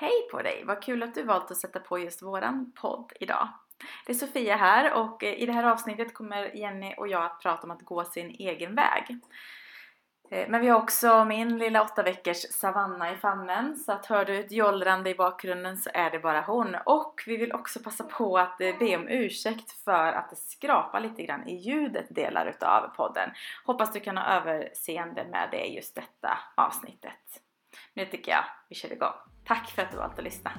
Hej på dig! Vad kul att du valt att sätta på just våran podd idag. Det är Sofia här och eh, i det här avsnittet kommer Jenny och jag att prata om att gå sin egen väg. Eh, men vi har också min lilla åtta veckors Savanna i famnen så att hör du ett jollrande i bakgrunden så är det bara hon. Och vi vill också passa på att eh, be om ursäkt för att det skrapar lite grann i ljudet delar utav podden. Hoppas du kan ha överseende med det just detta avsnittet. Nu tycker jag vi kör igång. Tack för att du valt att lyssna.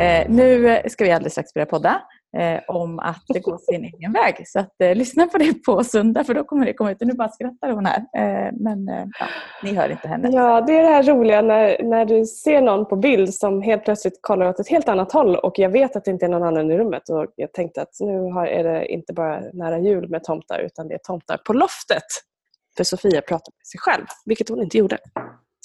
Eh, nu ska vi alldeles strax börja podda eh, om att det går sin egen väg. Så att, eh, lyssna på det på söndag för då kommer det komma ut. Nu bara skrattar hon här. Eh, men eh, ja, ni hör inte henne. Ja, det är det här roliga när, när du ser någon på bild som helt plötsligt kollar åt ett helt annat håll och jag vet att det inte är någon annan i rummet. Och jag tänkte att nu har, är det inte bara nära jul med tomtar utan det är tomtar på loftet. För Sofia pratar med sig själv, vilket hon inte gjorde.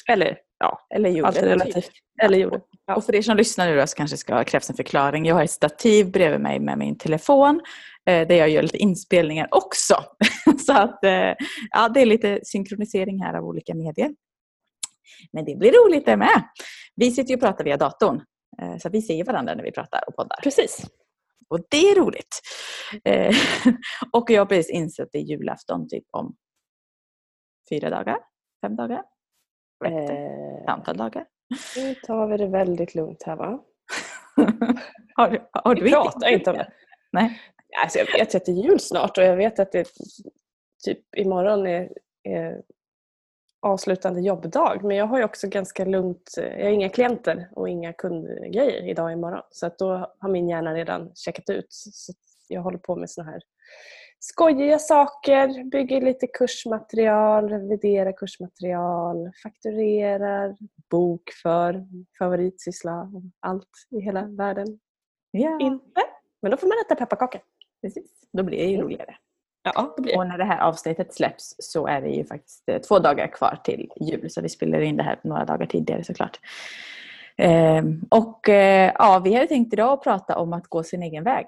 Eller ja, eller gjorde. Relativt. Eller gjorde. Ja. Och för er som lyssnar nu då så kanske ska krävs en förklaring. Jag har ett stativ bredvid mig med min telefon eh, där jag gör lite inspelningar också. så att eh, ja, det är lite synkronisering här av olika medier. Men det blir roligt det med. Vi sitter ju och pratar via datorn. Eh, så vi ser varandra när vi pratar och poddar. Precis. Och det är roligt. Eh, och jag har precis insett att det är julafton typ om fyra dagar, fem dagar. Ett antal dagar. Nu tar vi det väldigt lugnt här va? har du, har du vi pratar inte om det. Nej. Alltså jag vet att det är jul snart och jag vet att det typ imorgon är, är avslutande jobbdag. Men jag har ju också ganska lugnt, jag har inga klienter och inga kundgrejer idag och imorgon. Så att då har min hjärna redan checkat ut. Så jag håller på med såna här skojiga saker, bygger lite kursmaterial, reviderar kursmaterial, fakturerar, bokför, favoritsyssla, allt i hela världen. Ja. Inte, men då får man äta pepparkakor. Precis, då blir det ju mm. roligare. Ja, det blir Och när det här avsnittet släpps så är det ju faktiskt eh, två dagar kvar till jul. Så vi spelar in det här några dagar tidigare såklart. Ehm, och eh, ja, vi hade tänkt idag att prata om att gå sin egen väg.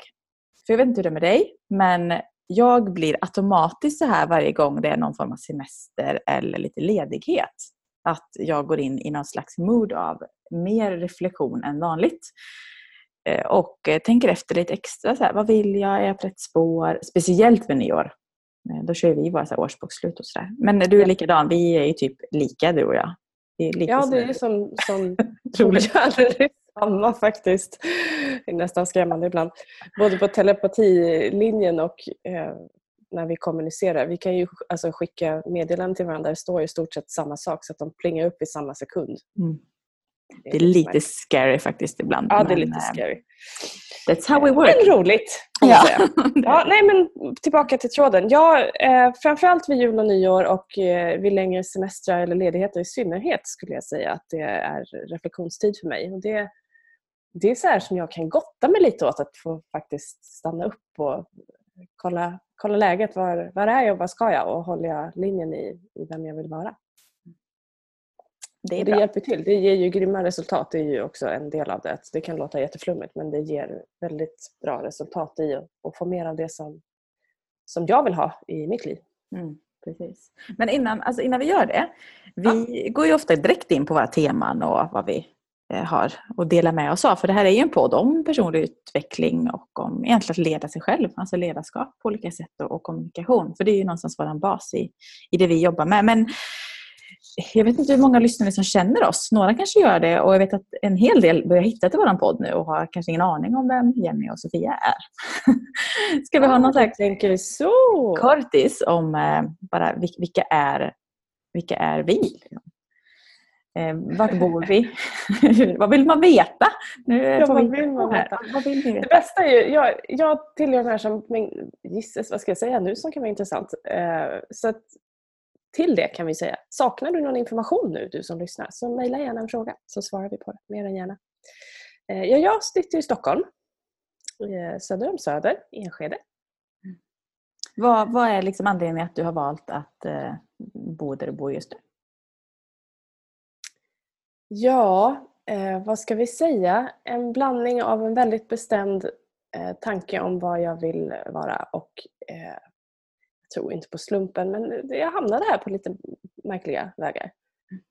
För jag vet inte hur det är med dig, men jag blir automatiskt så här varje gång det är någon form av semester eller lite ledighet. Att jag går in i någon slags mood av mer reflektion än vanligt. Eh, och tänker efter lite extra. Så här, vad vill jag? Är jag på rätt spår? Speciellt vid nyår. Eh, då kör vi våra så här årsbokslut och sådär. Men du är likadan. Vi är ju typ lika du och jag. ja, det är som, som troligt samma faktiskt. Det är nästan skrämmande ibland. Både på telepatilinjen och eh, när vi kommunicerar. Vi kan ju alltså, skicka meddelanden till varandra. Det står i stort sett samma sak så att de plingar upp i samma sekund. Mm. Det är lite scary faktiskt ibland. Ja, det är lite eh, scary. That's how we work. Men roligt. Ja. ja, nej, men tillbaka till tråden. Ja, eh, framförallt vid jul och nyår och eh, vid längre semestrar eller ledigheter i synnerhet skulle jag säga att det är reflektionstid för mig. Och det det är så här som jag kan gotta mig lite åt att få faktiskt stanna upp och kolla, kolla läget. Var, var är jag och vad ska jag? Och håller jag linjen i, i vem jag vill vara? Det, det hjälper till. Det ger ju grymma resultat. Det är ju också en del av det. Det kan låta jätteflummigt men det ger väldigt bra resultat i att få mer av det som, som jag vill ha i mitt liv. Mm, precis. Men innan, alltså innan vi gör det. Vi ja. går ju ofta direkt in på våra teman och vad vi har att dela med oss av. För det här är ju en podd om personlig utveckling och om egentligen att leda sig själv, alltså ledarskap på olika sätt och, och kommunikation. För det är ju någonstans vår bas i, i det vi jobbar med. Men jag vet inte hur många lyssnare som känner oss. Några kanske gör det och jag vet att en hel del börjar hitta till vår podd nu och har kanske ingen aning om vem Jenny och Sofia är. Ska vi ha någon slags tänker så. kortis om eh, bara vilka är, vilka är vi? Eh, vart bor vi? vad vill man veta? Nu ja, vad, vill man veta? vad vill ni veta? Det bästa är ju, jag, jag tillhör de här som, men gisses, vad ska jag säga nu som kan vara intressant? Eh, så att, till det kan vi säga, saknar du någon information nu du som lyssnar så mejla gärna en fråga så svarar vi på det mer än gärna. Eh, ja, jag sitter i Stockholm, söder om Söder, Enskede. Mm. Vad, vad är liksom anledningen att du har valt att bo där du bor just nu? Ja, eh, vad ska vi säga, en blandning av en väldigt bestämd eh, tanke om vad jag vill vara och eh, jag tror inte på slumpen men jag hamnade här på lite märkliga vägar.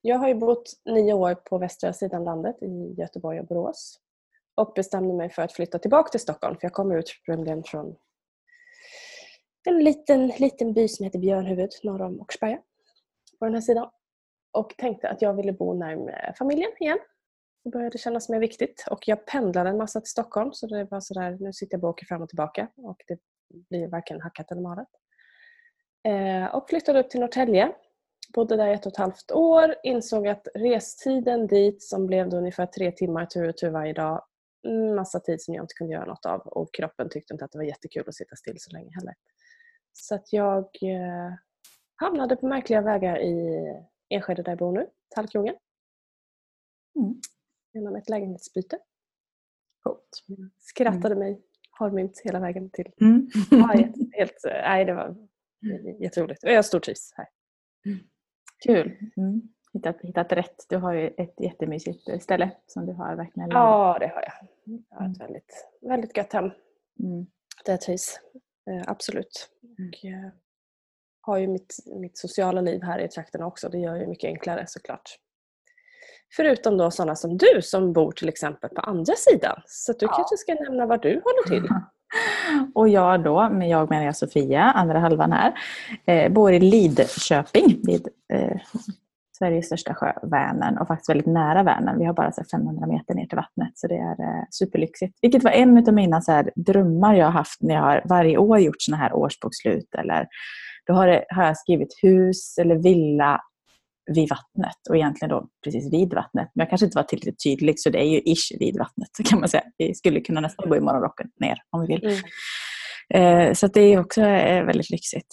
Jag har ju bott nio år på västra sidan landet i Göteborg och Borås och bestämde mig för att flytta tillbaka till Stockholm för jag kommer ursprungligen från en liten, liten by som heter Björnhuvud norr om Åkersberga på den här sidan. Och tänkte att jag ville bo närmare familjen igen. Det började kännas mer viktigt och jag pendlade en massa till Stockholm så det var sådär, nu sitter jag och åker fram och tillbaka och det blir varken hackat eller malet. Eh, och flyttade upp till Norrtälje. Bodde där ett och ett halvt år, insåg att restiden dit som blev ungefär tre timmar tur och tur varje dag massa tid som jag inte kunde göra något av och kroppen tyckte inte att det var jättekul att sitta still så länge heller. Så att jag eh, hamnade på märkliga vägar i Enskede där jag bor nu, Tallkrogen. Mm. Genom ett lägenhetsbyte. Coolt. Skrattade mm. mig harmynt hela vägen till mm. ja, helt, helt, Nej, det var jätteroligt. Jag stortrivs här. Mm. Kul. Mm. Hittat, hittat rätt. Du har ju ett jättemysigt ställe som du har verkligen. Ja, det har jag. Jag har ett mm. väldigt, väldigt gött hem. Mm. Där jag trivs. Eh, absolut. Mm. Och, eh, har ju mitt, mitt sociala liv här i trakterna också. Det gör det mycket enklare såklart. Förutom då sådana som du som bor till exempel på andra sidan. Så du ja. kanske ska nämna var du håller till. Och jag då, med jag menar jag Sofia, andra halvan här, eh, bor i Lidköping vid eh, Sveriges största sjö, Vänern, och faktiskt väldigt nära Vänern. Vi har bara så 500 meter ner till vattnet, så det är eh, superlyxigt. Vilket var en av mina så här, drömmar jag har haft när jag har varje år gjort såna här årsbokslut. Eller, då har, det, har jag skrivit hus eller villa vid vattnet och egentligen då precis vid vattnet. Men jag kanske inte var tillräckligt tydlig så det är ju ish vid vattnet kan man säga. Vi skulle kunna nästan bo i morgonrocken ner om vi vill. Mm. Eh, så det är också eh, väldigt lyxigt.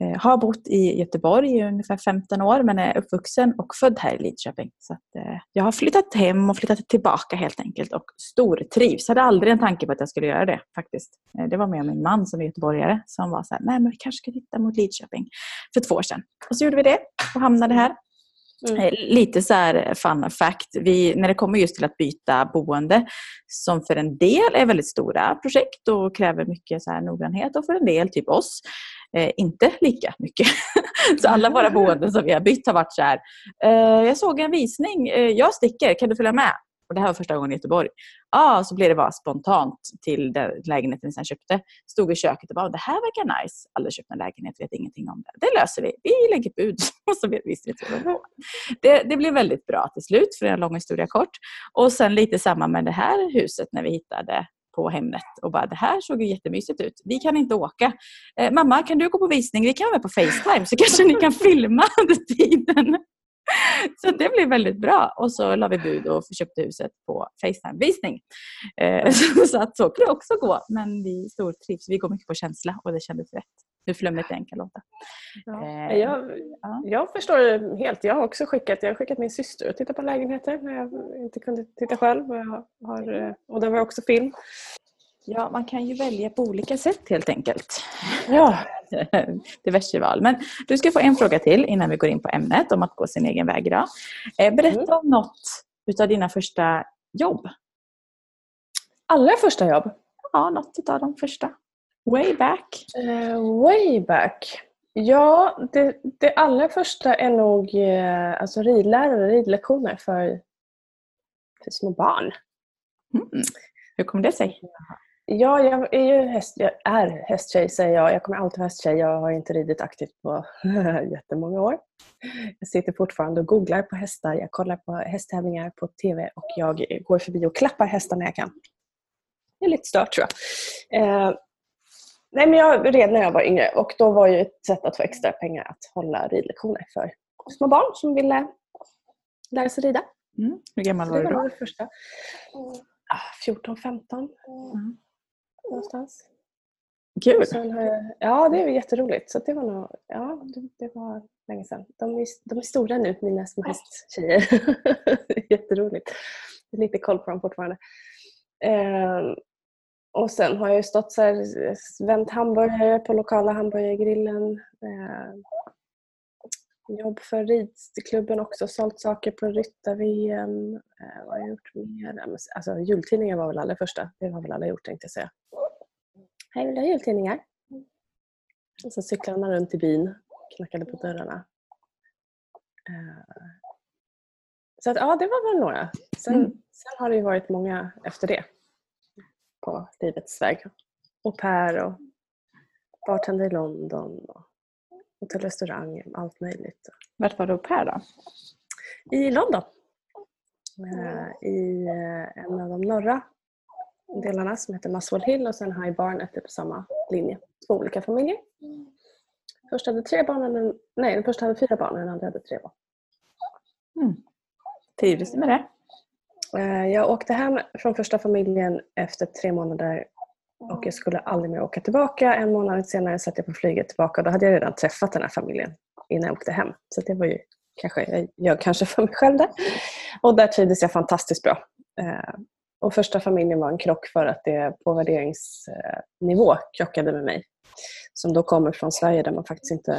Eh, har bott i Göteborg i ungefär 15 år men är uppvuxen och född här i Lidköping. Så att, eh, jag har flyttat hem och flyttat tillbaka helt enkelt och stortrivs. Hade aldrig en tanke på att jag skulle göra det faktiskt. Eh, det var med min man som är göteborgare som var så här, nej men vi kanske ska titta mot Lidköping för två år sedan. Och så gjorde vi det och hamnade här. Mm. Eh, lite så här fun fact, vi, när det kommer just till att byta boende som för en del är väldigt stora projekt och kräver mycket så här noggrannhet och för en del, typ oss, eh, inte lika mycket. så alla våra boenden som vi har bytt har varit så här, eh, jag såg en visning, eh, jag sticker, kan du följa med? Och det här var första gången i Göteborg. ah, så blev det bara spontant till den lägenheten vi sen köpte. Stod i köket och bara, det här verkar nice. Aldrig köpt en lägenhet, vet ingenting om det. Det löser vi. Vi lägger bud. och så visste vi det, det blev väldigt bra till slut, för en lång historia kort. Och sen lite samma med det här huset när vi hittade på Hemnet och bara det här såg ju jättemysigt ut. Vi kan inte åka. Eh, mamma, kan du gå på visning? Vi kan vara med på Facetime så kanske ni kan filma under tiden. Så det blev väldigt bra. Och så la vi bud och köpte huset på Facetime-visning. Eh, så att så kan det också gå. Men vi stortrivs. Vi går mycket på känsla och det kändes rätt. Hur flummigt det än kan låta. Ja. Eh, jag, ja. jag förstår det helt. Jag har också skickat, jag har skickat min syster att titta på lägenheter när jag inte kunde titta själv. Och, jag har, och det var också film. Ja, man kan ju välja på olika sätt helt enkelt. Ja. Diverse val. Men du ska få en fråga till innan vi går in på ämnet om att gå sin egen väg idag. Eh, berätta mm. om något utav dina första jobb. Allra första jobb? Ja, något utav de första. Way back. Uh, way back. Ja, det, det allra första är nog uh, alltså ridlärare, ridlektioner för, för små barn. Mm. Hur kom det sig? Ja, jag är ju häst, jag är hästtjej säger jag. Jag kommer alltid vara hästtjej. Jag har inte ridit aktivt på jättemånga år. Jag sitter fortfarande och googlar på hästar. Jag kollar på hästtävlingar på TV och jag går förbi och klappar hästar när jag kan. Det är lite stört tror jag. Eh, nej, men jag red när jag var yngre och då var ju ett sätt att få extra pengar att hålla ridlektioner för små barn som ville lära sig rida. Mm. Hur gammal var du då? Första. 14, 15. Mm någonstans. Kul! Jag, ja, det är jätteroligt. Så det var nog, ja, det, det var länge sedan. De är, de är stora nu, mina små hästtjejer. Jätteroligt. Lite koll på dem fortfarande. Eh, och sen har jag stått så här, vänt hamburgare på lokala hamburgergrillen. Eh, jobb för ridklubben också, sålt saker på ryttar-VM. Eh, vad har jag gjort mer? Alltså, jultidningen var väl allra första. Det har väl alla gjort tänkte jag säga. Hej, vill du ha jultidningar? Och så cyklade man runt i byn, knackade på dörrarna. Eh, så att, ja, det var väl några. Sen, mm. sen har det ju varit många efter det på livets väg. Au pair och bartender i London och hotell och restaurang, allt möjligt. Vart var du au pair då? I London. Eh, I eh, en av de norra delarna som heter Muswell Hill och sen High Barnet på samma linje. Två olika familjer. Först hade tre barn, nej den första hade fyra barn och den andra hade tre barn. Mm. Trivdes du med det? Eh, jag åkte hem från första familjen efter tre månader och jag skulle aldrig mer åka tillbaka. En månad senare satt jag på flyget tillbaka och då hade jag redan träffat den här familjen innan jag åkte hem. Så det var ju kanske, jag ljög kanske för mig själv där. Och där trivdes jag fantastiskt bra. Eh, och första familjen var en krock för att det på värderingsnivå krockade med mig. Som då kommer från Sverige där man faktiskt inte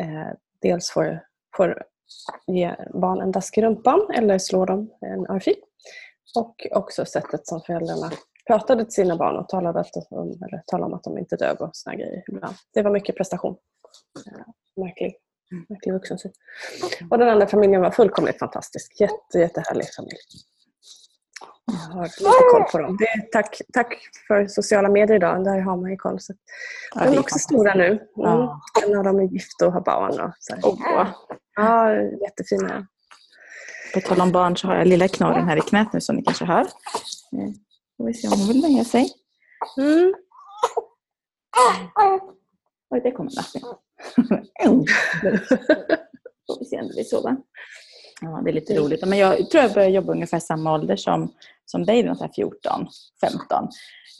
eh, dels får, får ge barn en dask i rumpan eller slå dem en örfil. Och också sättet som föräldrarna pratade till sina barn och talade, efter, eller talade om att de inte dög och såna grejer ibland. Det var mycket prestation. Märklig, märklig vuxensyn. Och den andra familjen var fullkomligt fantastisk. Jätte, jättehärlig familj. Jag har lite koll på dem. Det tack, tack för sociala medier idag. Där har man ju koll. Så. Ja, de är, också stora nu. Mm. Ja. En av dem är gift och har barn. Och så oh. Ja, jättefina. På tal om barn så har jag lilla knorren här i knät nu som ni kanske hör. Eh, får vi se om hon vill lägga sig. Mm. Oj, det kommer natten. får vi se om det blir så. Ja, det är lite roligt. Men jag tror jag började jobba ungefär samma ålder som, som dig, 14, 15.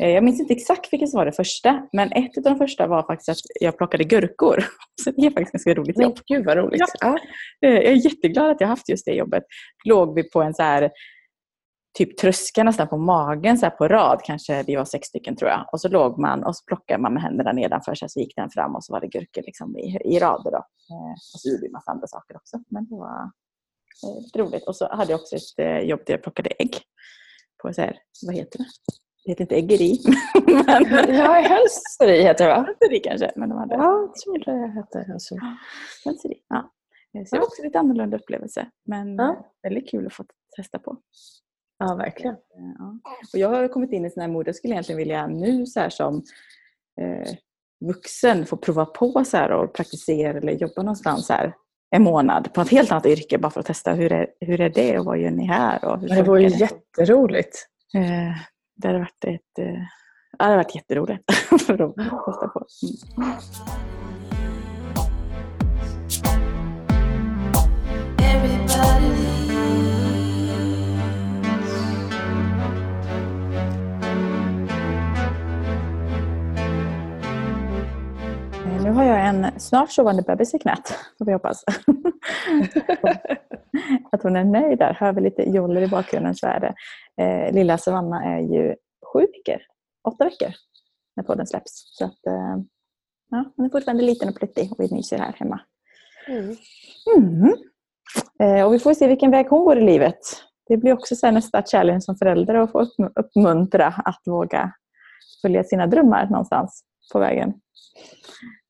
Eh, jag minns inte exakt vilket som var det första, men ett av de första var faktiskt att jag plockade gurkor. Så det är faktiskt ganska roligt jobb. Men gud vad roligt. Ja. Eh, jag är jätteglad att jag haft just det jobbet. Låg vi på en så här typ tröska nästan på magen så på rad, kanske vi var sex stycken tror jag. Och så låg man och så plockade man med händerna nedanför sig så gick den fram och så var det gurkor liksom i, i rader. Då. Eh, och så gjorde vi massa andra saker också. Men det var roligt. Och så hade jag också ett eh, jobb där jag plockade ägg. På så här, vad heter det? Det heter inte äggeri. men... Ja, hönseri heter det va? Hönseri kanske. Men de hade... Ja, jag tror det hette hönseri. hönseri. Ja. Så det var också lite annorlunda upplevelse. Men ja. väldigt kul att få testa på. Ja, verkligen. Ja. Och jag har kommit in i sån här mode, jag skulle egentligen vilja nu så här som eh, vuxen få prova på så här och praktisera eller jobba någonstans här en månad på ett helt annat yrke bara för att testa hur är, hur är det och vad gör ni här? Och hur det vore ju jätteroligt. Eh, det hade varit, ett, eh, det hade varit jätteroligt för att testa på. Mm. Snart sovande bebis i knät, får vi hoppas. att hon är nöjd där. Hör vi lite joller i bakgrunden så är det. Eh, lilla Savanna är ju sju veckor, åtta veckor när podden släpps. Så att, eh, ja, hon är fortfarande liten och pluttig och vi myser här hemma. Mm. Mm. Eh, och vi får se vilken väg hon går i livet. Det blir också så nästa challenge som förälder att få uppmuntra att våga följa sina drömmar någonstans på vägen.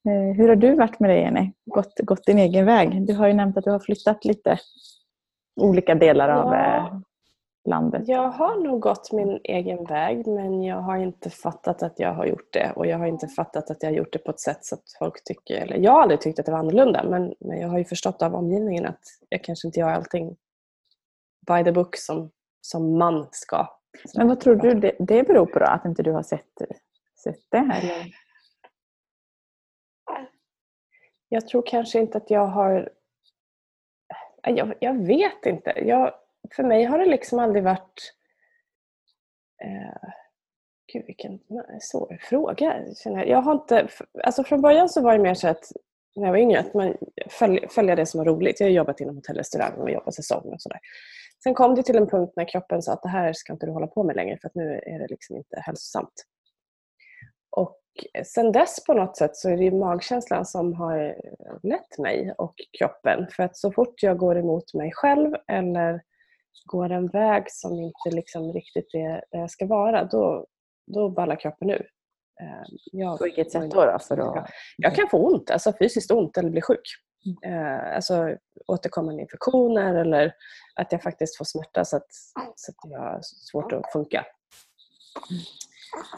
Eh, hur har du varit med det Jenny? Gått, gått din egen väg? Du har ju nämnt att du har flyttat lite olika delar av ja, eh, landet. Jag har nog gått min egen väg men jag har inte fattat att jag har gjort det och jag har inte fattat att jag har gjort det på ett sätt så att folk tycker, eller jag har aldrig tyckt att det var annorlunda men, men jag har ju förstått av omgivningen att jag kanske inte gör allting by the book som, som man ska. Men vad tror du det, det beror på då? Att inte du har sett, sett det? Eller? Jag tror kanske inte att jag har... Äh, jag, jag vet inte. Jag, för mig har det liksom aldrig varit... Eh, gud vilken svår fråga. Jag, jag har inte, alltså från början så var det mer så att när jag var yngre att man följ, följa det som var roligt. Jag har jobbat inom hotell och restaurang och jobbat säsong och sådär. Sen kom det till en punkt när kroppen sa att det här ska inte du hålla på med längre för att nu är det liksom inte hälsosamt. Och sen dess på något sätt så är det magkänslan som har lett mig och kroppen. För att så fort jag går emot mig själv eller går en väg som inte liksom riktigt är där jag ska vara, då, då ballar kroppen ur. Eh, jag, på vilket sätt då? då för att... Jag kan få ont, alltså fysiskt ont eller bli sjuk. Mm. Eh, alltså återkommande infektioner eller att jag faktiskt får smärta så att, så att jag har svårt att funka.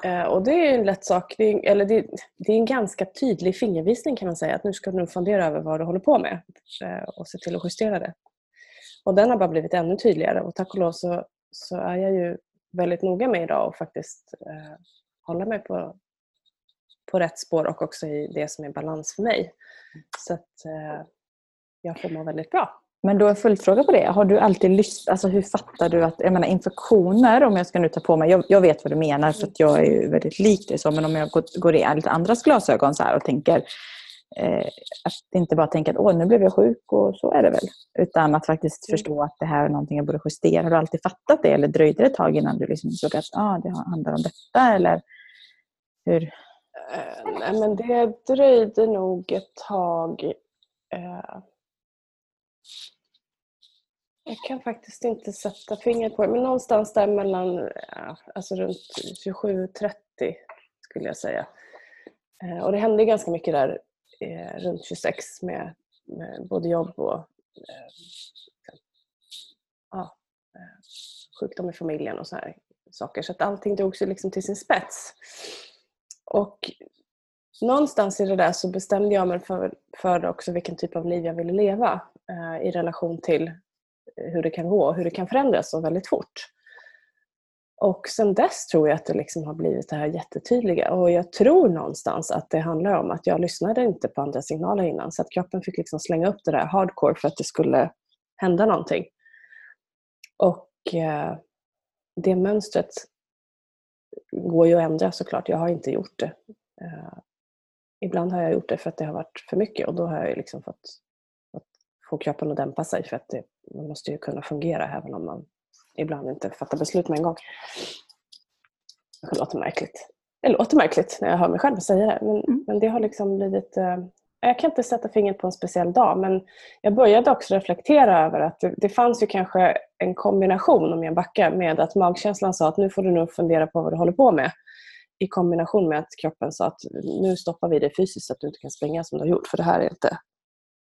Eh, och det är en lätt sak, det är, eller det, det, är en ganska tydlig fingervisning kan man säga att nu ska du nog fundera över vad du håller på med eh, och se till att justera det. Och den har bara blivit ännu tydligare och tack och lov så, så är jag ju väldigt noga med idag och faktiskt eh, hålla mig på, på rätt spår och också i det som är balans för mig. Så att eh, jag får må väldigt bra. Men då är följdfråga på det. Har du alltid lyssnat, alltså hur fattar du att, jag menar infektioner, om jag ska nu ta på mig, jag, jag vet vad du menar för att jag är ju väldigt lik dig så, men om jag går, går i lite andras glasögon så här och tänker, eh, att inte bara tänka att Åh, nu blev jag sjuk och så är det väl. Utan att faktiskt mm. förstå att det här är någonting jag borde justera. Har du alltid fattat det eller dröjde det ett tag innan du liksom såg att ah, det handlar om detta? Eller hur? Eh, nej, men det dröjde nog ett tag. Eh, jag kan faktiskt inte sätta fingret på det, men någonstans där mellan alltså runt 27-30 skulle jag säga. Eh, och det hände ganska mycket där eh, runt 26 med, med, både jobb och eh, ja, sjukdom i familjen och så här saker. Så att allting drogs ju liksom till sin spets. Och någonstans i det där så bestämde jag mig för, för också vilken typ av liv jag ville leva eh, i relation till hur det kan gå och hur det kan förändras så väldigt fort. Och sen dess tror jag att det liksom har blivit det här jättetydliga och jag tror någonstans att det handlar om att jag lyssnade inte på andra signaler innan så att kroppen fick liksom slänga upp det där hardcore för att det skulle hända någonting. Och eh, det mönstret går ju att ändra såklart. Jag har inte gjort det. Eh, ibland har jag gjort det för att det har varit för mycket och då har jag liksom fått, fått få kroppen att dämpa sig för att det, man måste ju kunna fungera även om man ibland inte fattar beslut med en gång. Det låter märkligt. Det låter märkligt när jag hör mig själv säga det. Men, mm. men det har liksom blivit... Eh, jag kan inte sätta fingret på en speciell dag men jag började också reflektera över att det, det fanns ju kanske en kombination, om jag backar, med att magkänslan sa att nu får du nog fundera på vad du håller på med. I kombination med att kroppen sa att nu stoppar vi dig fysiskt så att du inte kan springa som du har gjort för det här är inte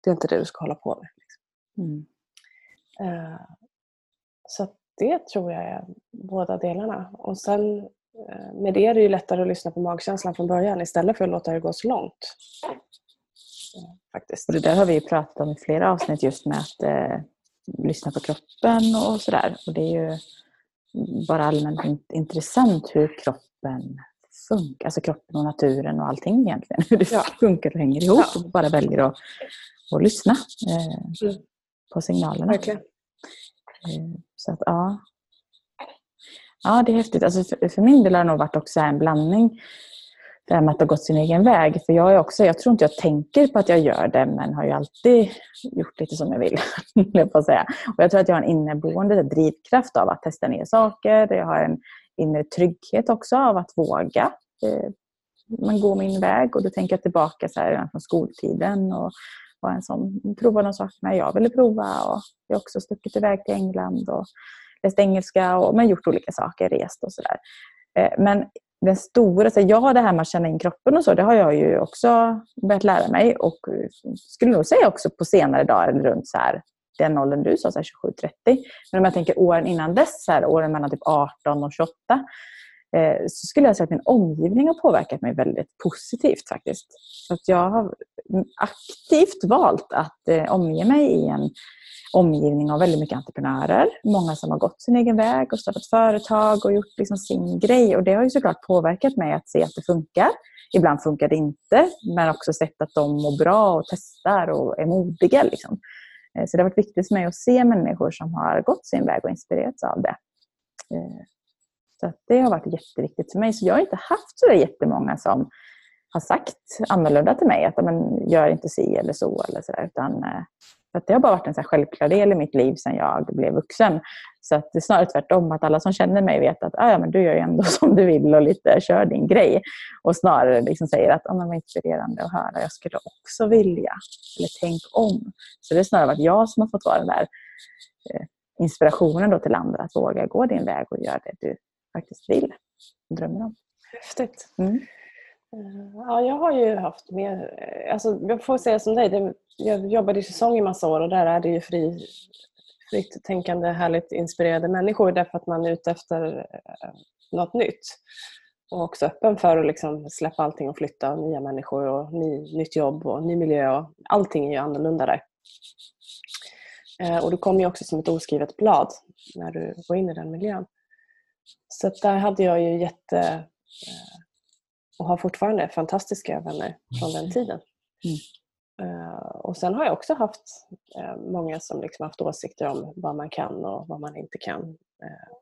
det, är inte det du ska hålla på med. Liksom. Mm. Uh, så det tror jag är båda delarna. Och sen eh, med det är det ju lättare att lyssna på magkänslan från början istället för att låta det gå så långt. Faktiskt. Och det där har vi pratat om i flera avsnitt just med att eh, lyssna på kroppen och sådär. Och det är ju bara allmänt intressant hur kroppen funkar, alltså kroppen och naturen och allting egentligen. Hur det ja. funkar och hänger ihop. Ja. Och bara väljer att, att lyssna eh, mm. På signalerna. Verkligen. Eh, så att, ja. ja, det är häftigt. Alltså för, för min del har det nog varit också en blandning. Det här med att ha gått sin egen väg. För jag, är också, jag tror inte jag tänker på att jag gör det, men har ju alltid gjort lite som jag vill. att säga. Och jag tror att jag har en inneboende drivkraft av att testa nya saker. Jag har en inre trygghet också av att våga eh, man går min väg. Och då tänker jag tillbaka så här, från skoltiden och var en sån, prova de sakerna jag ville prova. Och jag har också stuckit iväg till England och läst engelska och men gjort olika saker, rest och sådär. Eh, men den stora, så ja det här med att känna in kroppen och så, det har jag ju också börjat lära mig och skulle nog säga också på senare dagar runt så här, den åldern du sa, 27-30. Men om jag tänker åren innan dess, så här, åren mellan typ 18 och 28, Eh, så skulle jag säga att min omgivning har påverkat mig väldigt positivt faktiskt. Så att jag har aktivt valt att eh, omge mig i en omgivning av väldigt mycket entreprenörer. Många som har gått sin egen väg och startat företag och gjort liksom sin grej. Och det har ju såklart påverkat mig att se att det funkar. Ibland funkar det inte, men också sett att de mår bra och testar och är modiga. Liksom. Eh, så det har varit viktigt för mig att se människor som har gått sin väg och inspirerats av det. Eh, så det har varit jätteviktigt för mig. Så jag har inte haft så jättemånga som har sagt annorlunda till mig. Att men, gör inte si eller så. Eller så där, utan, eh, För det har bara varit en så självklar del i mitt liv sedan jag blev vuxen. Så att det är snarare tvärtom, att alla som känner mig vet att ah, ja, men du gör ju ändå som du vill och lite kör din grej. Och snarare liksom säger att ah, men vad inspirerande att höra, jag skulle också vilja. Eller tänk om. Så det är snarare att jag som har fått vara den där eh, inspirationen då till andra att våga gå din väg och göra det du faktiskt vill och drömmer om. Häftigt. Mm. Ja, jag har ju haft mer, alltså jag får säga som dig, jag jobbade i säsong i massa år och där är det ju fri, fritt tänkande, härligt inspirerade människor därför att man är ute efter eh, något nytt. Och också öppen för att liksom släppa allting och flytta och nya människor och ny, nytt jobb och ny miljö. Och allting är ju annorlunda där. Eh, och du kommer ju också som ett oskrivet blad när du går in i den miljön. Så där hade jag ju jätte eh, och har fortfarande fantastiska vänner från den tiden. Mm. Uh, och sen har jag också haft uh, många som liksom haft åsikter om vad man kan och vad man inte kan. Uh,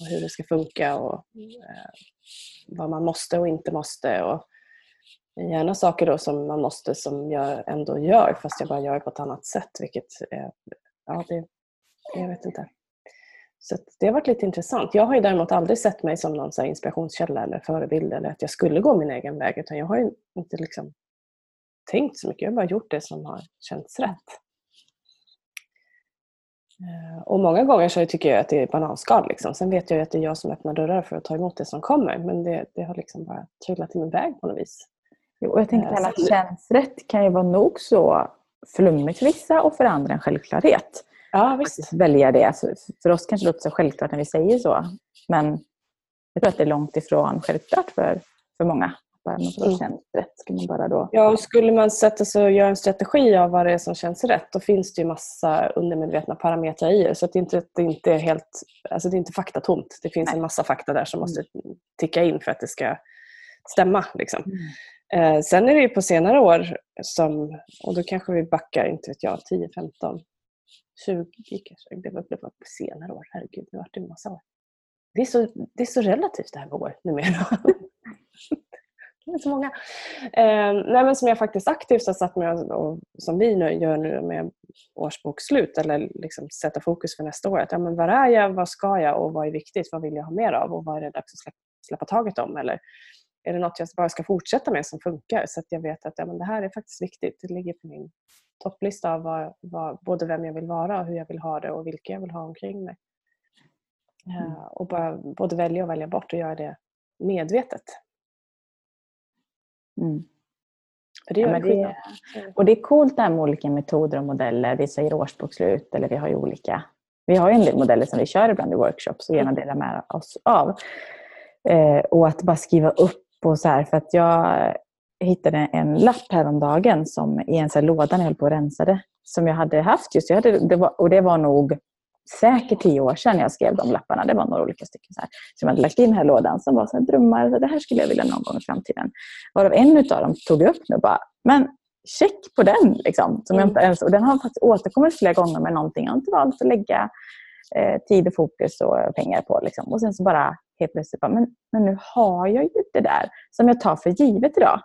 och hur det ska funka och vad man måste och inte måste. Och gärna saker då som man måste som jag ändå gör fast jag bara gör på ett annat sätt. Vilket, ja, det, jag vet inte. Så det har varit lite intressant. Jag har ju däremot aldrig sett mig som någon så inspirationskälla eller förebild eller att jag skulle gå min egen väg utan jag har inte liksom tänkt så mycket. Jag har bara gjort det som har känts rätt. Eh, och många gånger så tycker jag att det är bananskal. Liksom. Sen vet jag att det är jag som öppnar dörrar för att ta emot det som kommer men det, det har liksom bara trillat i min väg på något vis. Jo, och jag tänker att det känns rätt kan ju vara nog så flummigt för vissa och för andra en självklarhet. Ja, visst. Välja det. Alltså, för oss kanske det låter så självklart när vi säger så. Men jag tror att det är långt ifrån självklart för, för många. Bara något som mm. känns rätt. Ska man bara då... Ja, och skulle man sätta sig och göra en strategi av vad det är som känns rätt då finns det ju massa undermedvetna parametrar i det. Så att det, inte, det, inte är helt, alltså det är inte faktatomt. Det finns Nej. en massa fakta där som måste mm. ticka in för att det ska stämma. Liksom. Mm. Eh, sen är det ju på senare år som, och då kanske vi backar, inte vet jag, 10-15 20 kanske. Det var, det var på senare år. Herregud, nu har det en massa år. Det är så, det är så relativt det här med år numera. det är så många. Eh, nej, men som jag faktiskt aktivt har satt mig och som vi nu gör nu med årsbokslut eller liksom sätta fokus för nästa år. Att, ja, men var är jag, vad ska jag och vad är viktigt? Vad vill jag ha mer av och vad är det dags att släppa, släppa taget om? Eller är det något jag bara ska fortsätta med som funkar så att jag vet att ja, men det här är faktiskt viktigt. Det ligger på min topplista av vad, vad, både vem jag vill vara och hur jag vill ha det och vilka jag vill ha omkring mig. Mm. Uh, och bara både välja och välja bort och göra det medvetet. Mm. det ja, det, och det är coolt det här med olika metoder och modeller. Vi säger årsbokslut eller vi har ju olika. Vi har ju en del modeller som vi kör ibland i workshops och gärna mm. delar med oss av. Eh, och att bara skriva upp och så här, för att jag hittade en lapp häromdagen som i en så låda när jag höll på och rensade. Som jag hade haft just. Jag hade, det var, och det var nog säkert tio år sedan jag skrev de lapparna. Det var några olika stycken så här, som jag hade lagt in i här lådan som var så här drömmar. Så det här skulle jag vilja någon gång i framtiden. Varav en av dem tog jag upp nu bara, men check på den. Liksom, som jag inte ens, och den har faktiskt återkommit flera gånger med någonting jag inte valt att lägga eh, tid och fokus och pengar på. Liksom. Och sen så bara helt plötsligt bara, men, men nu har jag ju det där som jag tar för givet idag.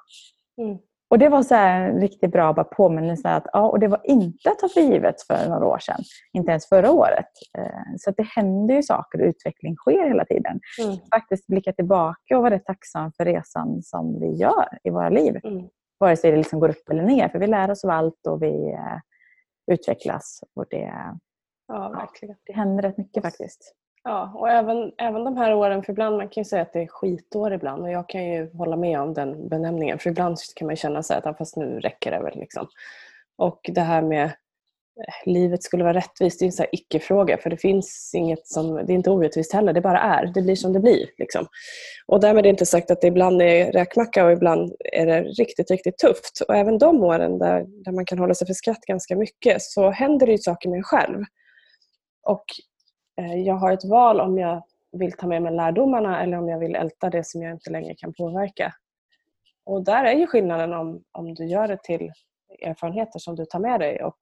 Mm. Och det var så en riktigt bra bara påminnelse att ja, och det var inte att ta för givet för några år sedan. Inte ens förra året. Eh, så det händer ju saker och utveckling sker hela tiden. Mm. Faktiskt blicka tillbaka och vara rätt tacksam för resan som vi gör i våra liv. Mm. Vare sig det liksom går upp eller ner. För vi lär oss av allt och vi eh, utvecklas. Och det, ja, verkligen. det händer rätt mycket faktiskt. Ja, och även, även de här åren, för ibland man kan ju säga att det är skitår ibland och jag kan ju hålla med om den benämningen för ibland kan man känna så att fast nu räcker det väl. Liksom. Och det här med eh, livet skulle vara rättvist, det är en sån icke-fråga för det finns inget som, det är inte orättvist heller, det bara är. Det blir som det blir. Liksom. Och därmed är det inte sagt att det ibland är räkmacka och ibland är det riktigt, riktigt tufft. Och även de åren där, där man kan hålla sig för skratt ganska mycket så händer det ju saker med en själv. Och jag har ett val om jag vill ta med mig lärdomarna eller om jag vill älta det som jag inte längre kan påverka. Och där är ju skillnaden om, om du gör det till erfarenheter som du tar med dig och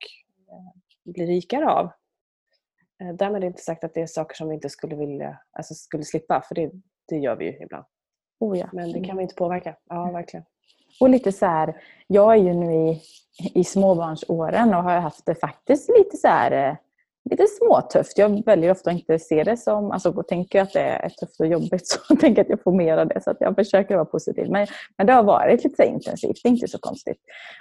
eh, blir rikare av. Eh, därmed är det inte sagt att det är saker som vi inte skulle vilja, alltså skulle slippa, för det, det gör vi ju ibland. Oh ja. Men det kan vi inte påverka. Ja, verkligen. Och lite så här, jag är ju nu i, i småbarnsåren och har haft det faktiskt lite så här eh, lite småtufft. Jag väljer ofta att inte se det som, alltså tänker jag att det är tufft och jobbigt så tänker jag att jag får mer av det. Så att jag försöker vara positiv. Men, men det har varit lite intensivt, det är inte så konstigt.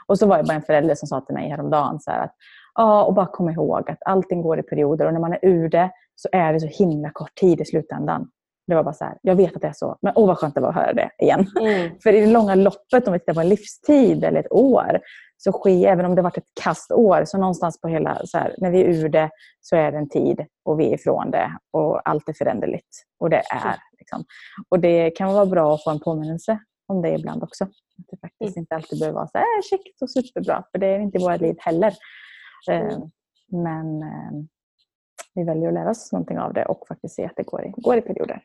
Och så var det bara en förälder som sa till mig häromdagen så här att ja, och bara kom ihåg att allting går i perioder och när man är ur det så är det så himla kort tid i slutändan. Det var bara så här, jag vet att det är så, men åh vad skönt det var att höra det igen. Mm. För i det långa loppet, om vi tittar på en livstid eller ett år, så sker, även om det varit ett kastår, så någonstans på hela, så här, när vi är ur det så är det en tid och vi är ifrån det och allt är föränderligt. Och det är. Liksom. Och det kan vara bra att få en påminnelse om det ibland också. Att det faktiskt mm. inte alltid behöver vara så här käckt och superbra, för det är inte våra liv heller. Mm. Eh, men eh, vi väljer att lära oss någonting av det och faktiskt se att det går i, går i perioder.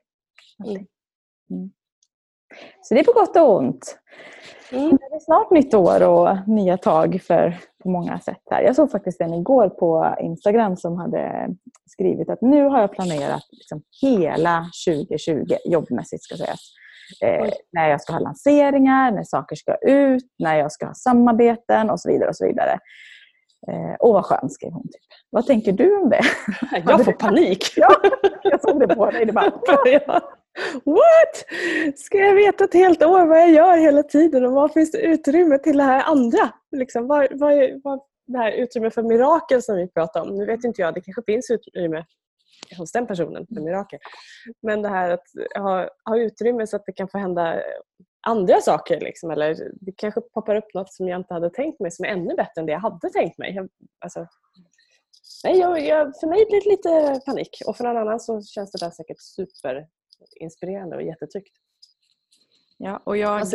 Mm. Så det är på gott och ont. Mm. Det är snart nytt år och nya tag för, på många sätt. här. Jag såg faktiskt en igår på Instagram som hade skrivit att nu har jag planerat liksom hela 2020 jobbmässigt ska sägas. Eh, när jag ska ha lanseringar, när saker ska ut, när jag ska ha samarbeten och så vidare. och så vidare. Eh, Åh vad skön, skrev hon. Typ. Vad tänker du om det? Jag får panik. ja, jag såg det på dig. Det bara, What? Ska jag veta ett helt år vad jag gör hela tiden och vad finns det utrymme till det här andra? Liksom, vad, vad, vad, det här utrymme för mirakel som vi pratar om. Nu vet inte jag, det kanske finns utrymme hos den personen för mirakel. Men det här att ha, ha utrymme så att det kan få hända andra saker. Liksom, eller det kanske poppar upp något som jag inte hade tänkt mig som är ännu bättre än det jag hade tänkt mig. Jag, alltså, nej, jag, jag, för mig blir det lite panik och för någon annan så känns det där säkert superinspirerande och jättetryggt. Ja, och jag,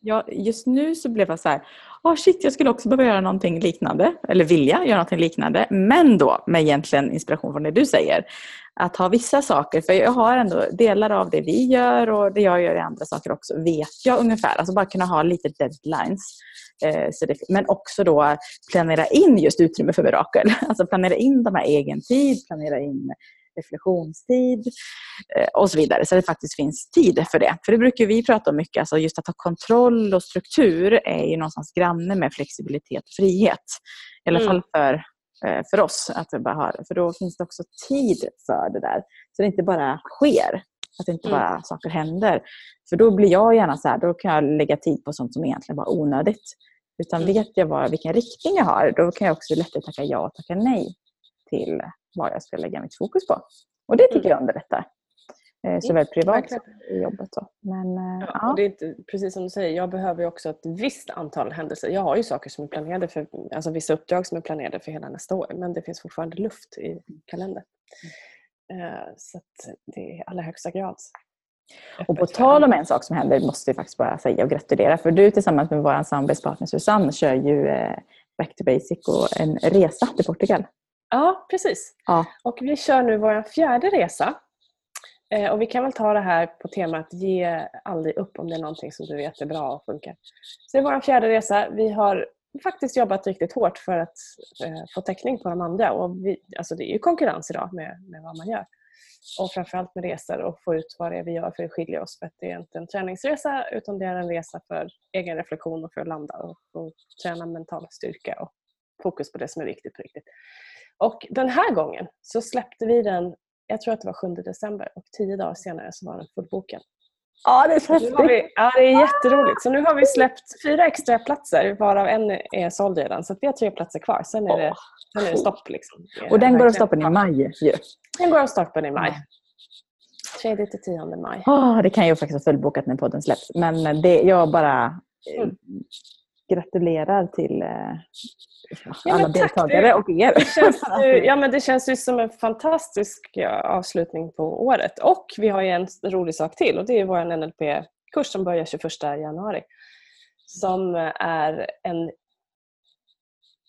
jag, just nu så blev jag så här, oh shit jag skulle också behöva göra någonting liknande, eller vilja göra någonting liknande, men då med egentligen inspiration från det du säger. Att ha vissa saker, för jag har ändå delar av det vi gör och det jag gör i andra saker också, vet jag ungefär. Alltså bara kunna ha lite deadlines. Eh, så det, men också då planera in just utrymme för mirakel. Alltså planera in de här egen tid, planera in reflektionstid eh, och så vidare. Så det faktiskt finns tid för det. För det brukar vi prata om mycket, alltså just att ha kontroll och struktur är ju någonstans granne med flexibilitet och frihet. I alla mm. fall för, eh, för oss. Att bara ha För då finns det också tid för det där. Så det inte bara sker. Att inte mm. bara mm. saker händer. För då blir jag gärna så här, då kan jag lägga tid på sånt som egentligen var onödigt. Utan mm. vet jag bara vilken riktning jag har, då kan jag också lättare tacka ja och tacka nej till vad jag ska lägga mitt fokus på. Och det tycker mm. jag underlättar. Eh, såväl privat som i jobbet. Då. Men, eh, ja, Och det är inte, precis som du säger, jag behöver också ett visst antal händelser. Jag har ju saker som är planerade för, alltså vissa uppdrag som är planerade för hela nästa år men det finns fortfarande luft i kalendern. Mm. Så det är i allra högsta grad och på tal om en sak som händer måste jag faktiskt bara säga och gratulera. För du tillsammans med vår samarbetspartner Susanne kör ju Back to Basic och en resa till Portugal. Ja, precis. Ja. Och vi kör nu vår fjärde resa. Eh, och vi kan väl ta det här på temat ge aldrig upp om det är någonting som du vet är bra och funkar. Så det är vår fjärde resa. Vi har faktiskt jobbat riktigt hårt för att eh, få täckning på de andra. Och vi, alltså det är ju konkurrens idag med, med vad man gör. Och framförallt med resor och få ut vad det är vi gör för att skilja oss. För att det är inte en träningsresa utan det är en resa för egen reflektion och för att landa och, och träna mental styrka och fokus på det som är viktigt på riktigt. Och den här gången så släppte vi den, jag tror att det var 7 december och tio dagar senare så var den fullbokad. Ja, det är så häftigt. Ja, det är jätteroligt. Så nu har vi släppt fyra extra platser varav en är såld redan. Så vi har tre platser kvar. Sen är det, sen är det stopp. Liksom. Och den går av stapeln i maj ju. Den går av stapeln i maj. 3 till 10 maj. Oh, det kan ju faktiskt vara fullbokat när podden släpps. Men det, jag bara mm. Gratulerar till eh, alla ja, deltagare och er. Det känns, ja, men det känns ju som en fantastisk avslutning på året. Och vi har ju en rolig sak till och det är vår NLP-kurs som börjar 21 januari. Som är en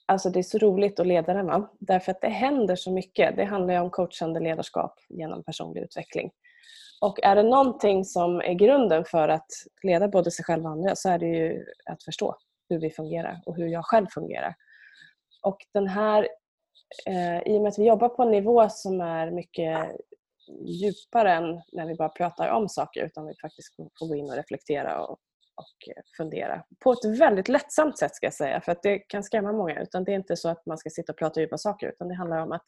Alltså det är så roligt att leda den. Va? Därför att det händer så mycket. Det handlar om coachande ledarskap genom personlig utveckling. Och är det någonting som är grunden för att leda både sig själv och andra så är det ju att förstå hur vi fungerar och hur jag själv fungerar. Och den här, eh, i och med att vi jobbar på en nivå som är mycket djupare än när vi bara pratar om saker utan vi faktiskt får gå in och reflektera och och fundera. På ett väldigt lättsamt sätt ska jag säga för att det kan skrämma många. Utan det är inte så att man ska sitta och prata djupa saker utan det handlar om att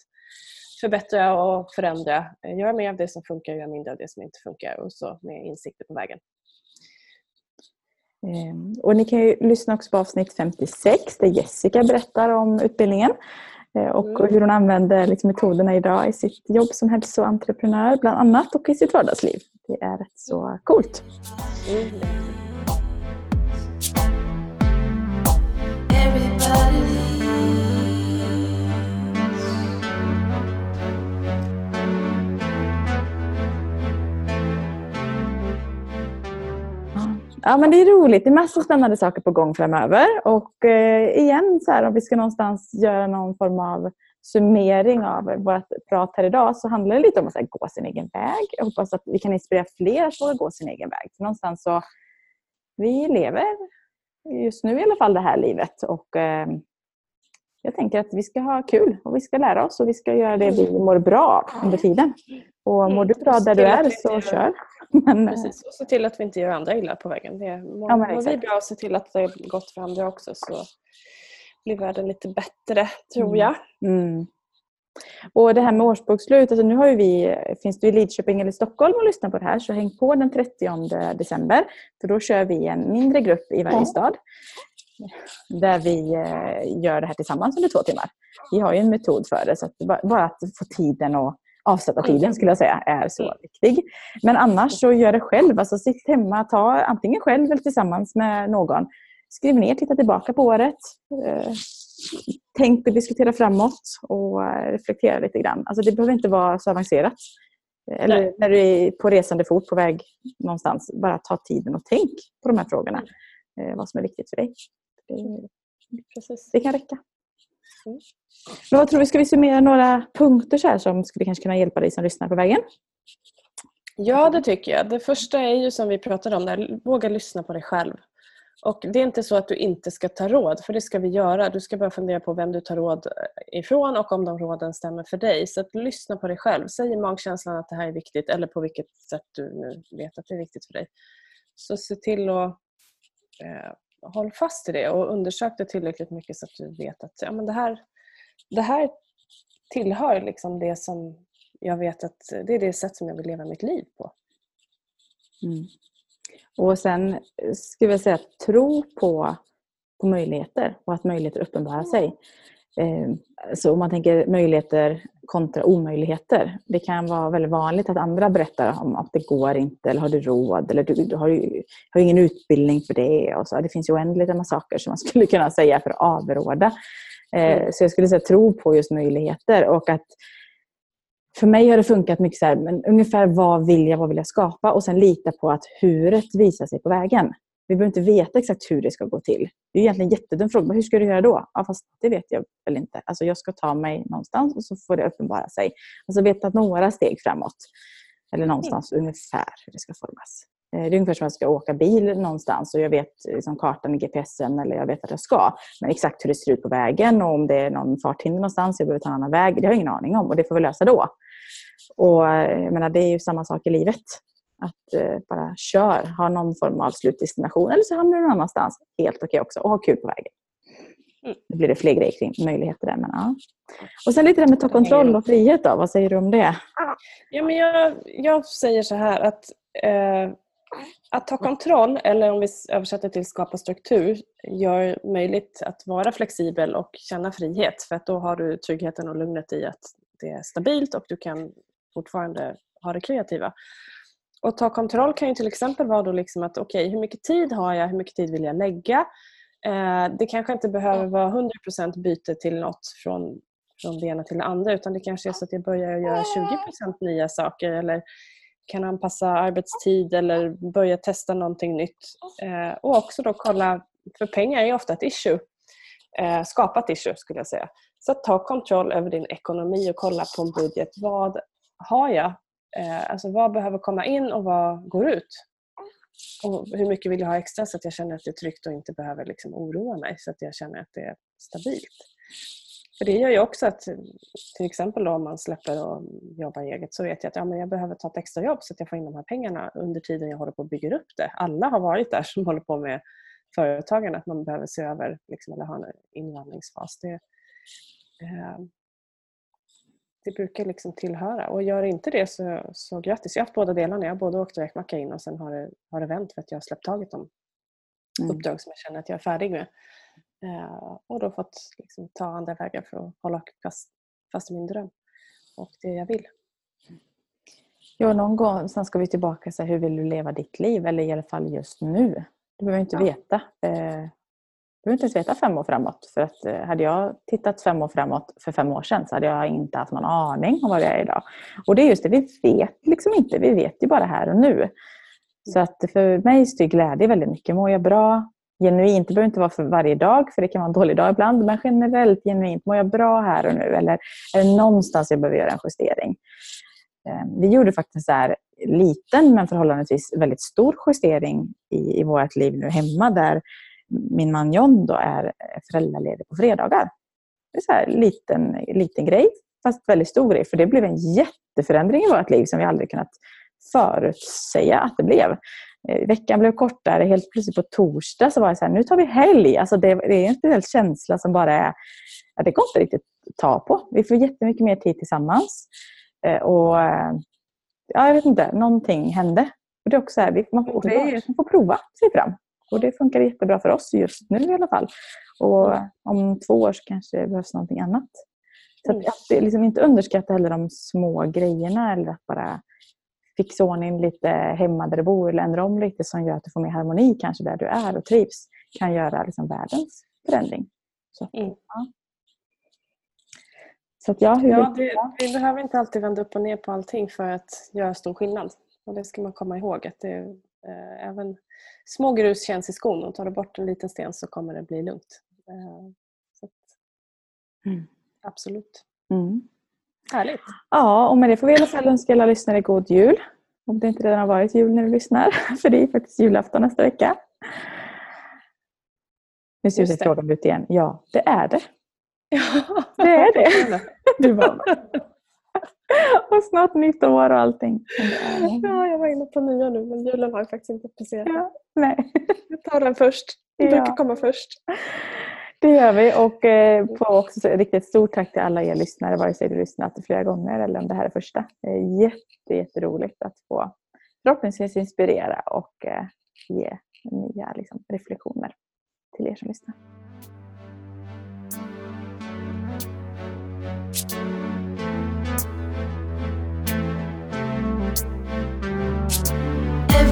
förbättra och förändra. Eh, göra mer av det som funkar och göra mindre av det som inte funkar och så med insikter på vägen. Ehm, och ni kan ju lyssna också på avsnitt 56 där Jessica berättar om utbildningen eh, och mm. hur hon använder liksom metoderna idag i sitt jobb som hälsoentreprenör bland annat och i sitt vardagsliv. Det är rätt så coolt. Ja, men det är roligt. Det är massor av spännande saker på gång framöver. Och eh, igen, så här, om vi ska någonstans göra någon form av summering av vårt prat här idag så handlar det lite om att här, gå sin egen väg. Jag hoppas att vi kan inspirera fler att våga gå sin egen väg. För någonstans så, vi lever just nu i alla fall det här livet och eh, jag tänker att vi ska ha kul och vi ska lära oss och vi ska göra det vi mår bra av under tiden. Och mår du bra där du är så kör. Men, Precis, och se till att vi inte gör andra illa på vägen. Det mår, ja, mår vi bra och se till att det är gott för andra också så blir världen lite bättre, tror mm. jag. Mm. Och det här med årsbokslut, alltså nu har ju vi, finns du i Lidköping eller Stockholm och lyssnar på det här så häng på den 30 december. För då kör vi en mindre grupp i varje stad. Där vi eh, gör det här tillsammans under två timmar. Vi har ju en metod för det så att bara att få tiden och avsätta tiden skulle jag säga är så viktig. Men annars så gör det själv. Alltså sitt hemma, ta antingen själv eller tillsammans med någon. Skriv ner, titta tillbaka på året. Eh, tänk och diskutera framåt och eh, reflektera lite grann. Alltså det behöver inte vara så avancerat. Eller Nej. när du är på resande fot på väg någonstans. Bara ta tiden och tänk på de här frågorna. Eh, vad som är viktigt för dig. Precis. Det kan räcka. Men vad tror vi, ska vi summera några punkter så här som skulle kanske kunna hjälpa dig som lyssnar på vägen? Ja, det tycker jag. Det första är ju som vi pratade om, där, våga lyssna på dig själv. Och Det är inte så att du inte ska ta råd, för det ska vi göra. Du ska bara fundera på vem du tar råd ifrån och om de råden stämmer för dig. Så att lyssna på dig själv. Säg i magkänslan att det här är viktigt eller på vilket sätt du nu vet att det är viktigt för dig. Så se till att eh, håll fast i det och undersök det tillräckligt mycket så att du vet att ja, men det, här, det här tillhör liksom det som jag vet att det är det sätt som jag vill leva mitt liv på. Mm. Och sen skulle jag säga tro på, på möjligheter och att möjligheter uppenbarar sig. Eh, så om man tänker möjligheter kontra omöjligheter. Det kan vara väldigt vanligt att andra berättar om att det går inte eller har du råd eller du, har, ju, har ingen utbildning för det. Och så. Det finns ju oändligt med saker som man skulle kunna säga för att avråda. Eh, mm. Så jag skulle säga tro på just möjligheter och att för mig har det funkat mycket så här, men ungefär vad vill jag, vad vill jag skapa och sen lita på att huret visar sig på vägen. Vi behöver inte veta exakt hur det ska gå till. Det är egentligen en jättedum fråga. Hur ska du göra då? Ja, fast det vet jag väl inte. Alltså jag ska ta mig någonstans och så får det uppenbara sig. Alltså veta några steg framåt. Eller någonstans mm. ungefär hur det ska formas. Eh, det är ungefär som att jag ska åka bil någonstans och jag vet liksom, kartan i GPSen eller jag vet att jag ska. Men exakt hur det ser ut på vägen och om det är någon farthinder någonstans, jag behöver ta en annan väg, det har jag ingen aning om och det får vi lösa då. Och eh, jag menar, det är ju samma sak i livet. Att eh, bara kör, ha någon form av slutdestination eller så hamnar du någon annanstans. Helt okej okay också och ha kul på vägen. Mm. Nu blir det fler grejer kring möjligheter där. Men, ja. Och sen lite det med att ta kontroll och frihet då. Vad säger du om det? Ja, men jag, jag säger så här att eh, att ta kontroll, eller om vi översätter till skapa struktur, gör möjligt att vara flexibel och känna frihet. För att då har du tryggheten och lugnet i att det är stabilt och du kan fortfarande ha det kreativa. Och ta kontroll kan ju till exempel vara då liksom att okej, okay, hur mycket tid har jag? Hur mycket tid vill jag lägga? Eh, det kanske inte behöver vara 100% byte till något från, från det ena till det andra utan det kanske är så att jag börjar göra 20% nya saker eller kan anpassa arbetstid eller börja testa någonting nytt. Eh, och också då kolla, för pengar är ofta ett issue. Eh, skapa ett issue skulle jag säga. Så ta kontroll över din ekonomi och kolla på en budget. Vad har jag? Eh, alltså vad behöver komma in och vad går ut? Och hur mycket vill jag ha extra så att jag känner att det är tryggt och inte behöver liksom oroa mig så att jag känner att det är stabilt. För det gör ju också att till exempel då om man släpper och jobbar eget så vet jag att ja, men jag behöver ta ett extra jobb så att jag får in de här pengarna under tiden jag håller på att bygga upp det. Alla har varit där som håller på med företagande, att man behöver se över liksom, eller ha en invandringsfas. Det, eh, det brukar liksom tillhöra och gör inte det så, så grattis. Jag har haft båda delarna. Jag har både åkt räkmacka in och sen har det, har det vänt för att jag har släppt taget om mm. uppdrag som jag känner att jag är färdig med. Eh, och då fått liksom, ta andra vägar för att hålla fast, fast i min dröm och det jag vill. Ja, någon gång sen ska vi tillbaka till hur vill du leva ditt liv eller i alla fall just nu. Du behöver inte ja. veta. Eh, behöver inte ens veta fem år framåt. För att eh, hade jag tittat fem år framåt för fem år sedan så hade jag inte haft någon aning om vad jag är idag. Och det är just det, vi vet liksom inte. Vi vet ju bara här och nu. Så att för mig styr glädje väldigt mycket. Mår jag bra, genuint, det behöver inte vara för varje dag, för det kan vara en dålig dag ibland, men generellt genuint, mår jag bra här och nu? Eller är det någonstans jag behöver göra en justering? Ehm, vi gjorde faktiskt en liten men förhållandevis väldigt stor justering i, i vårt liv nu hemma där min man John då är föräldraledig på fredagar. Det är en liten, liten grej, fast väldigt stor grej. För det blev en jätteförändring i vårt liv som vi aldrig kunnat förutsäga att det blev. Eh, veckan blev kortare. Helt plötsligt på torsdag så var det så här, nu tar vi helg. Alltså det, det är en speciell känsla som bara är, ja, det går inte riktigt att ta på. Vi får jättemycket mer tid tillsammans. Eh, och ja, jag vet inte, någonting hände. Och det är också här, man, får, man får prova sig fram. Och det funkar jättebra för oss just nu i alla fall. Och om två år så kanske det behövs någonting annat. Så att, att liksom inte underskatta heller de små grejerna eller att bara fixa ordning lite hemma där du bor eller ändra om lite som gör att du får mer harmoni kanske där du är och trivs kan göra liksom världens förändring. Så, mm. ja. Så att, ja, hur ja, det, vi behöver inte alltid vända upp och ner på allting för att göra stor skillnad. Och det ska man komma ihåg. att det, eh, även Små grus känns i skon och tar du bort en liten sten så kommer det bli lugnt. Eh, så, mm. Absolut. Mm. Härligt. Ja, och med det får vi i alla fall önska alla lyssnare god jul. Om det inte redan har varit jul när du lyssnar. För det är faktiskt julafton nästa vecka. Nu ser frågan ut igen. Ja, det är det. Ja, det är det. Du bara, och snart nytt år och allting. Ja, jag var inne på nya nu men julen har jag faktiskt inte passerat. Ja, nej. Jag tar den först. Den ja. brukar komma först. Det gör vi och eh, på också riktigt stort tack till alla er lyssnare vare sig du lyssnat flera gånger eller om det här är första. Det är jätte, jätteroligt att få förhoppningsvis inspirera och eh, ge nya liksom, reflektioner till er som lyssnar.